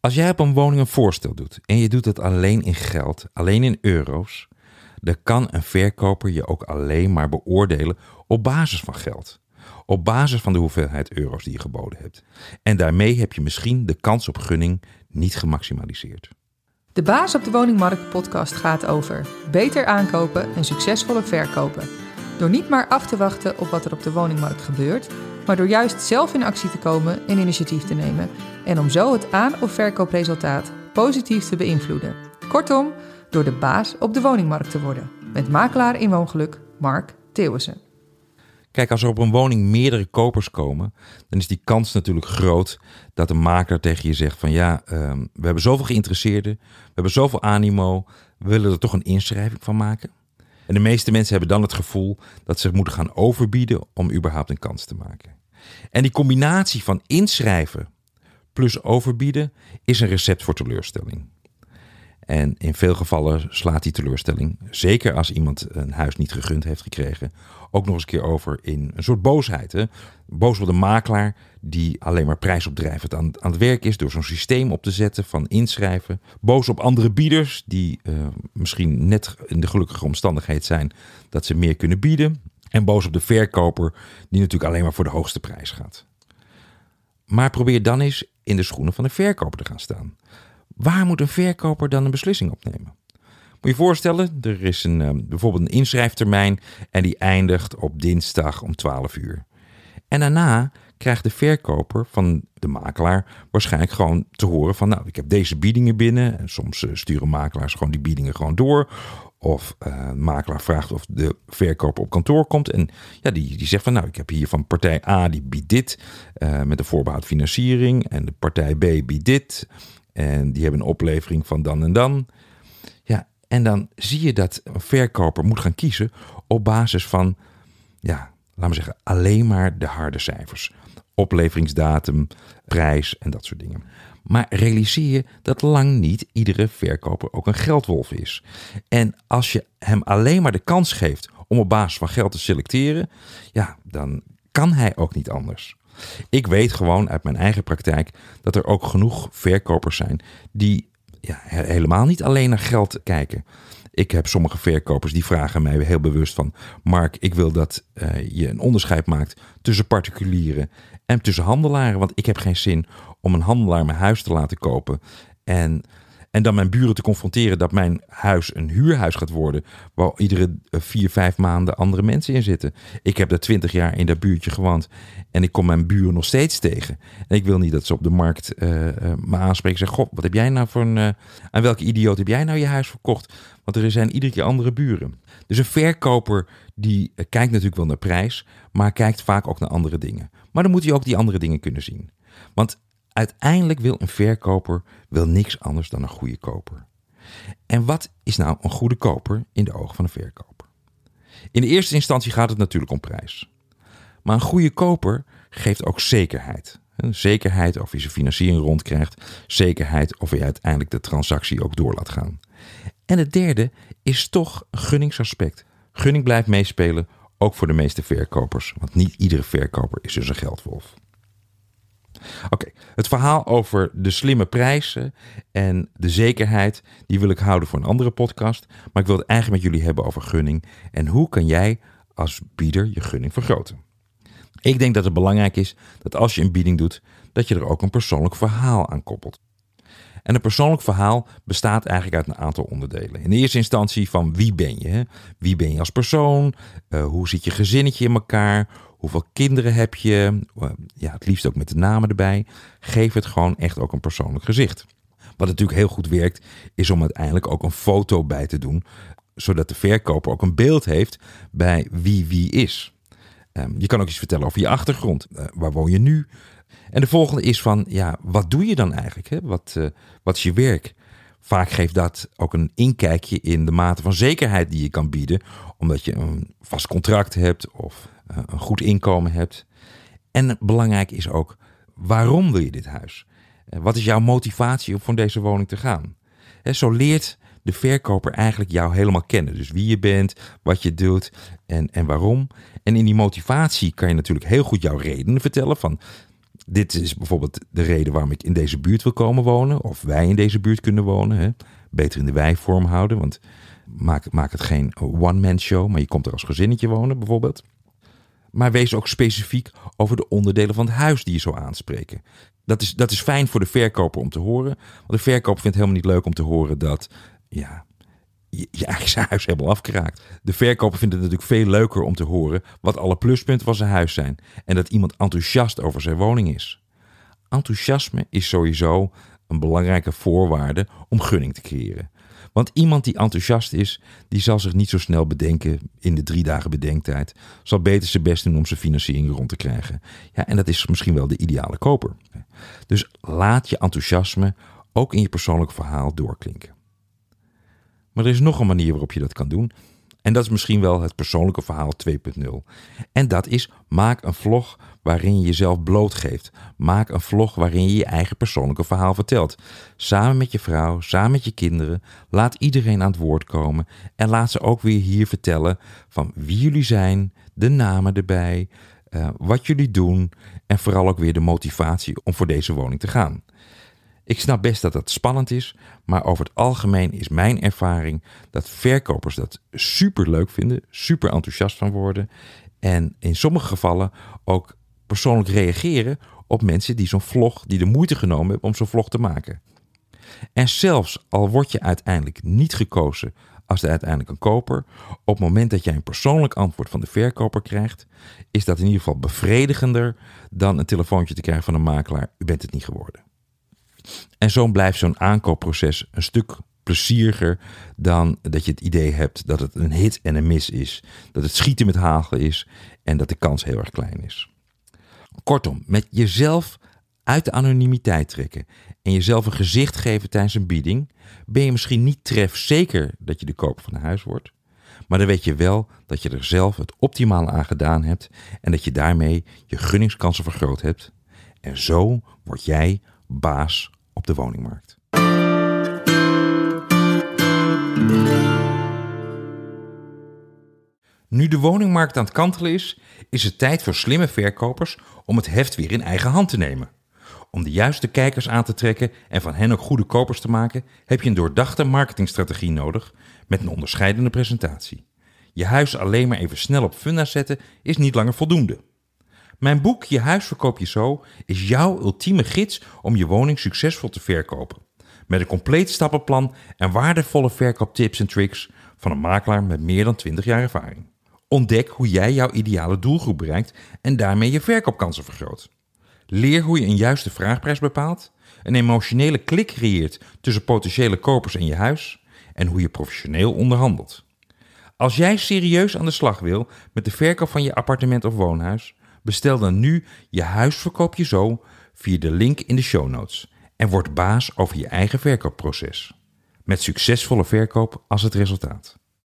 Als jij op een woning een voorstel doet en je doet het alleen in geld, alleen in euro's, dan kan een verkoper je ook alleen maar beoordelen op basis van geld. Op basis van de hoeveelheid euro's die je geboden hebt. En daarmee heb je misschien de kans op gunning niet gemaximaliseerd. De Baas op de Woningmarkt podcast gaat over beter aankopen en succesvoller verkopen. Door niet maar af te wachten op wat er op de woningmarkt gebeurt, maar door juist zelf in actie te komen en initiatief te nemen en om zo het aan- of verkoopresultaat positief te beïnvloeden. Kortom, door de baas op de woningmarkt te worden. Met makelaar in woongeluk Mark Theeuwissen. Kijk, als er op een woning meerdere kopers komen, dan is die kans natuurlijk groot dat een makelaar tegen je zegt van ja, ehm, we hebben zoveel geïnteresseerden, we hebben zoveel animo, we willen er toch een inschrijving van maken. En de meeste mensen hebben dan het gevoel dat ze moeten gaan overbieden om überhaupt een kans te maken. En die combinatie van inschrijven plus overbieden is een recept voor teleurstelling. En in veel gevallen slaat die teleurstelling, zeker als iemand een huis niet gegund heeft gekregen, ook nog eens een keer over in een soort boosheid. Hè? Boos op de makelaar die alleen maar prijsopdrijvend aan, aan het werk is door zo'n systeem op te zetten van inschrijven. Boos op andere bieders die uh, misschien net in de gelukkige omstandigheid zijn dat ze meer kunnen bieden. En boos op de verkoper die natuurlijk alleen maar voor de hoogste prijs gaat. Maar probeer dan eens in de schoenen van de verkoper te gaan staan. Waar moet een verkoper dan een beslissing opnemen? Moet je voorstellen, er is een, uh, bijvoorbeeld een inschrijftermijn en die eindigt op dinsdag om 12 uur. En daarna krijgt de verkoper van de makelaar waarschijnlijk gewoon te horen van nou, ik heb deze biedingen binnen. En soms uh, sturen makelaars gewoon die biedingen gewoon door. Of uh, makelaar vraagt of de verkoper op kantoor komt. En ja, die, die zegt van nou, ik heb hier van partij A die biedt dit uh, met een voorbehoud financiering. En de partij B biedt dit. En die hebben een oplevering van dan en dan. Ja, en dan zie je dat een verkoper moet gaan kiezen op basis van, ja, laten we zeggen, alleen maar de harde cijfers. Opleveringsdatum, prijs en dat soort dingen. Maar realiseer je dat lang niet iedere verkoper ook een geldwolf is. En als je hem alleen maar de kans geeft om op basis van geld te selecteren, ja, dan kan hij ook niet anders. Ik weet gewoon uit mijn eigen praktijk dat er ook genoeg verkopers zijn die ja, helemaal niet alleen naar geld kijken. Ik heb sommige verkopers die vragen mij heel bewust van... Mark, ik wil dat uh, je een onderscheid maakt tussen particulieren en tussen handelaren. Want ik heb geen zin om een handelaar mijn huis te laten kopen... en, en dan mijn buren te confronteren dat mijn huis een huurhuis gaat worden... waar iedere vier, vijf maanden andere mensen in zitten. Ik heb daar twintig jaar in dat buurtje gewoond... en ik kom mijn buren nog steeds tegen. En ik wil niet dat ze op de markt uh, uh, me aanspreken en zeggen... Goh, wat heb jij nou voor een... Uh, aan welke idioot heb jij nou je huis verkocht? Want er zijn iedere keer andere buren. Dus een verkoper die kijkt natuurlijk wel naar prijs, maar kijkt vaak ook naar andere dingen. Maar dan moet hij ook die andere dingen kunnen zien. Want uiteindelijk wil een verkoper wil niks anders dan een goede koper. En wat is nou een goede koper in de ogen van een verkoper? In de eerste instantie gaat het natuurlijk om prijs. Maar een goede koper geeft ook zekerheid. Zekerheid of je zijn financiering rondkrijgt. Zekerheid of je uiteindelijk de transactie ook door laat gaan. En het derde is toch een gunningsaspect. Gunning blijft meespelen, ook voor de meeste verkopers. Want niet iedere verkoper is dus een geldwolf. Oké, het verhaal over de slimme prijzen en de zekerheid, die wil ik houden voor een andere podcast. Maar ik wil het eigenlijk met jullie hebben over gunning. En hoe kan jij als bieder je gunning vergroten? Ik denk dat het belangrijk is dat als je een bieding doet, dat je er ook een persoonlijk verhaal aan koppelt. En een persoonlijk verhaal bestaat eigenlijk uit een aantal onderdelen. In de eerste instantie van wie ben je? Wie ben je als persoon? Uh, hoe zit je gezinnetje in elkaar? Hoeveel kinderen heb je? Uh, ja, het liefst ook met de namen erbij. Geef het gewoon echt ook een persoonlijk gezicht. Wat natuurlijk heel goed werkt, is om uiteindelijk ook een foto bij te doen, zodat de verkoper ook een beeld heeft bij wie wie is. Um, je kan ook iets vertellen over je achtergrond. Uh, waar woon je nu? En de volgende is van, ja, wat doe je dan eigenlijk? Wat, uh, wat is je werk? Vaak geeft dat ook een inkijkje in de mate van zekerheid die je kan bieden, omdat je een vast contract hebt of uh, een goed inkomen hebt. En belangrijk is ook, waarom wil je dit huis? Uh, wat is jouw motivatie om van deze woning te gaan? Zo leert de verkoper eigenlijk jou helemaal kennen. Dus wie je bent, wat je doet en, en waarom. En in die motivatie kan je natuurlijk heel goed jouw redenen vertellen van Dit is bijvoorbeeld de reden waarom ik in deze buurt wil komen wonen. Of wij in deze buurt kunnen wonen. Hè. Beter in de wij-vorm houden. Want maak, maak het geen one-man show. Maar je komt er als gezinnetje wonen bijvoorbeeld. Maar wees ook specifiek over de onderdelen van het huis die je zou aanspreken. Dat is, dat is fijn voor de verkoper om te horen. Want de verkoper vindt helemaal niet leuk om te horen dat ja, je, je eigen huis helemaal afkraakt. De verkoper vindt het natuurlijk veel leuker om te horen wat alle pluspunten van zijn huis zijn. En dat iemand enthousiast over zijn woning is. Enthousiasme is sowieso een belangrijke voorwaarde om gunning te creëren. Want iemand die enthousiast is, die zal zich niet zo snel bedenken in de drie dagen bedenktijd. Zal beter zijn best doen om zijn financiering rond te krijgen. Ja, en dat is misschien wel de ideale koper. Dus laat je enthousiasme ook in je persoonlijke verhaal doorklinken. Maar er is nog een manier waarop je dat kan doen. En dat is misschien wel het persoonlijke verhaal 2.0. En dat is maak een vlog waarin je jezelf blootgeeft. Maak een vlog waarin je je eigen persoonlijke verhaal vertelt. Samen met je vrouw, samen met je kinderen. Laat iedereen aan het woord komen. En laat ze ook weer hier vertellen van wie jullie zijn, de namen erbij, uh, wat jullie doen. En vooral ook weer de motivatie om voor deze woning te gaan. Ik snap best dat dat spannend is, maar over het algemeen is mijn ervaring dat verkopers dat super leuk vinden, super enthousiast van worden en in sommige gevallen ook persoonlijk reageren op mensen die zo'n vlog, die de moeite genomen hebben om zo'n vlog te maken. En zelfs al word je uiteindelijk niet gekozen als de uiteindelijk een koper, op het moment dat jij een persoonlijk antwoord van de verkoper krijgt, is dat in ieder geval bevredigender dan een telefoontje te krijgen van een makelaar: u bent het niet geworden. En zo blijft zo'n aankoopproces een stuk plezieriger dan dat je het idee hebt dat het een hit en een mis is. Dat het schieten met hagel is en dat de kans heel erg klein is. Kortom, met jezelf uit de anonimiteit trekken en jezelf een gezicht geven tijdens een bieding, ben je misschien niet tref zeker dat je de koper van een huis wordt. Maar dan weet je wel dat je er zelf het optimale aan gedaan hebt en dat je daarmee je gunningskansen vergroot hebt. En zo word jij baas op de woningmarkt. Nu de woningmarkt aan het kantelen is, is het tijd voor slimme verkopers om het heft weer in eigen hand te nemen. Om de juiste kijkers aan te trekken en van hen ook goede kopers te maken, heb je een doordachte marketingstrategie nodig met een onderscheidende presentatie. Je huis alleen maar even snel op funda zetten is niet langer voldoende. Mijn boek Je huis verkoop je zo is jouw ultieme gids om je woning succesvol te verkopen. Met een compleet stappenplan en waardevolle verkooptips en tricks van een makelaar met meer dan 20 jaar ervaring. Ontdek hoe jij jouw ideale doelgroep bereikt en daarmee je verkoopkansen vergroot. Leer hoe je een juiste vraagprijs bepaalt, een emotionele klik creëert tussen potentiële kopers en je huis en hoe je professioneel onderhandelt. Als jij serieus aan de slag wil met de verkoop van je appartement of woonhuis, Bestel dan nu je huisverkoop je zo via de link in de show notes en word baas over je eigen verkoopproces. Met succesvolle verkoop als het resultaat.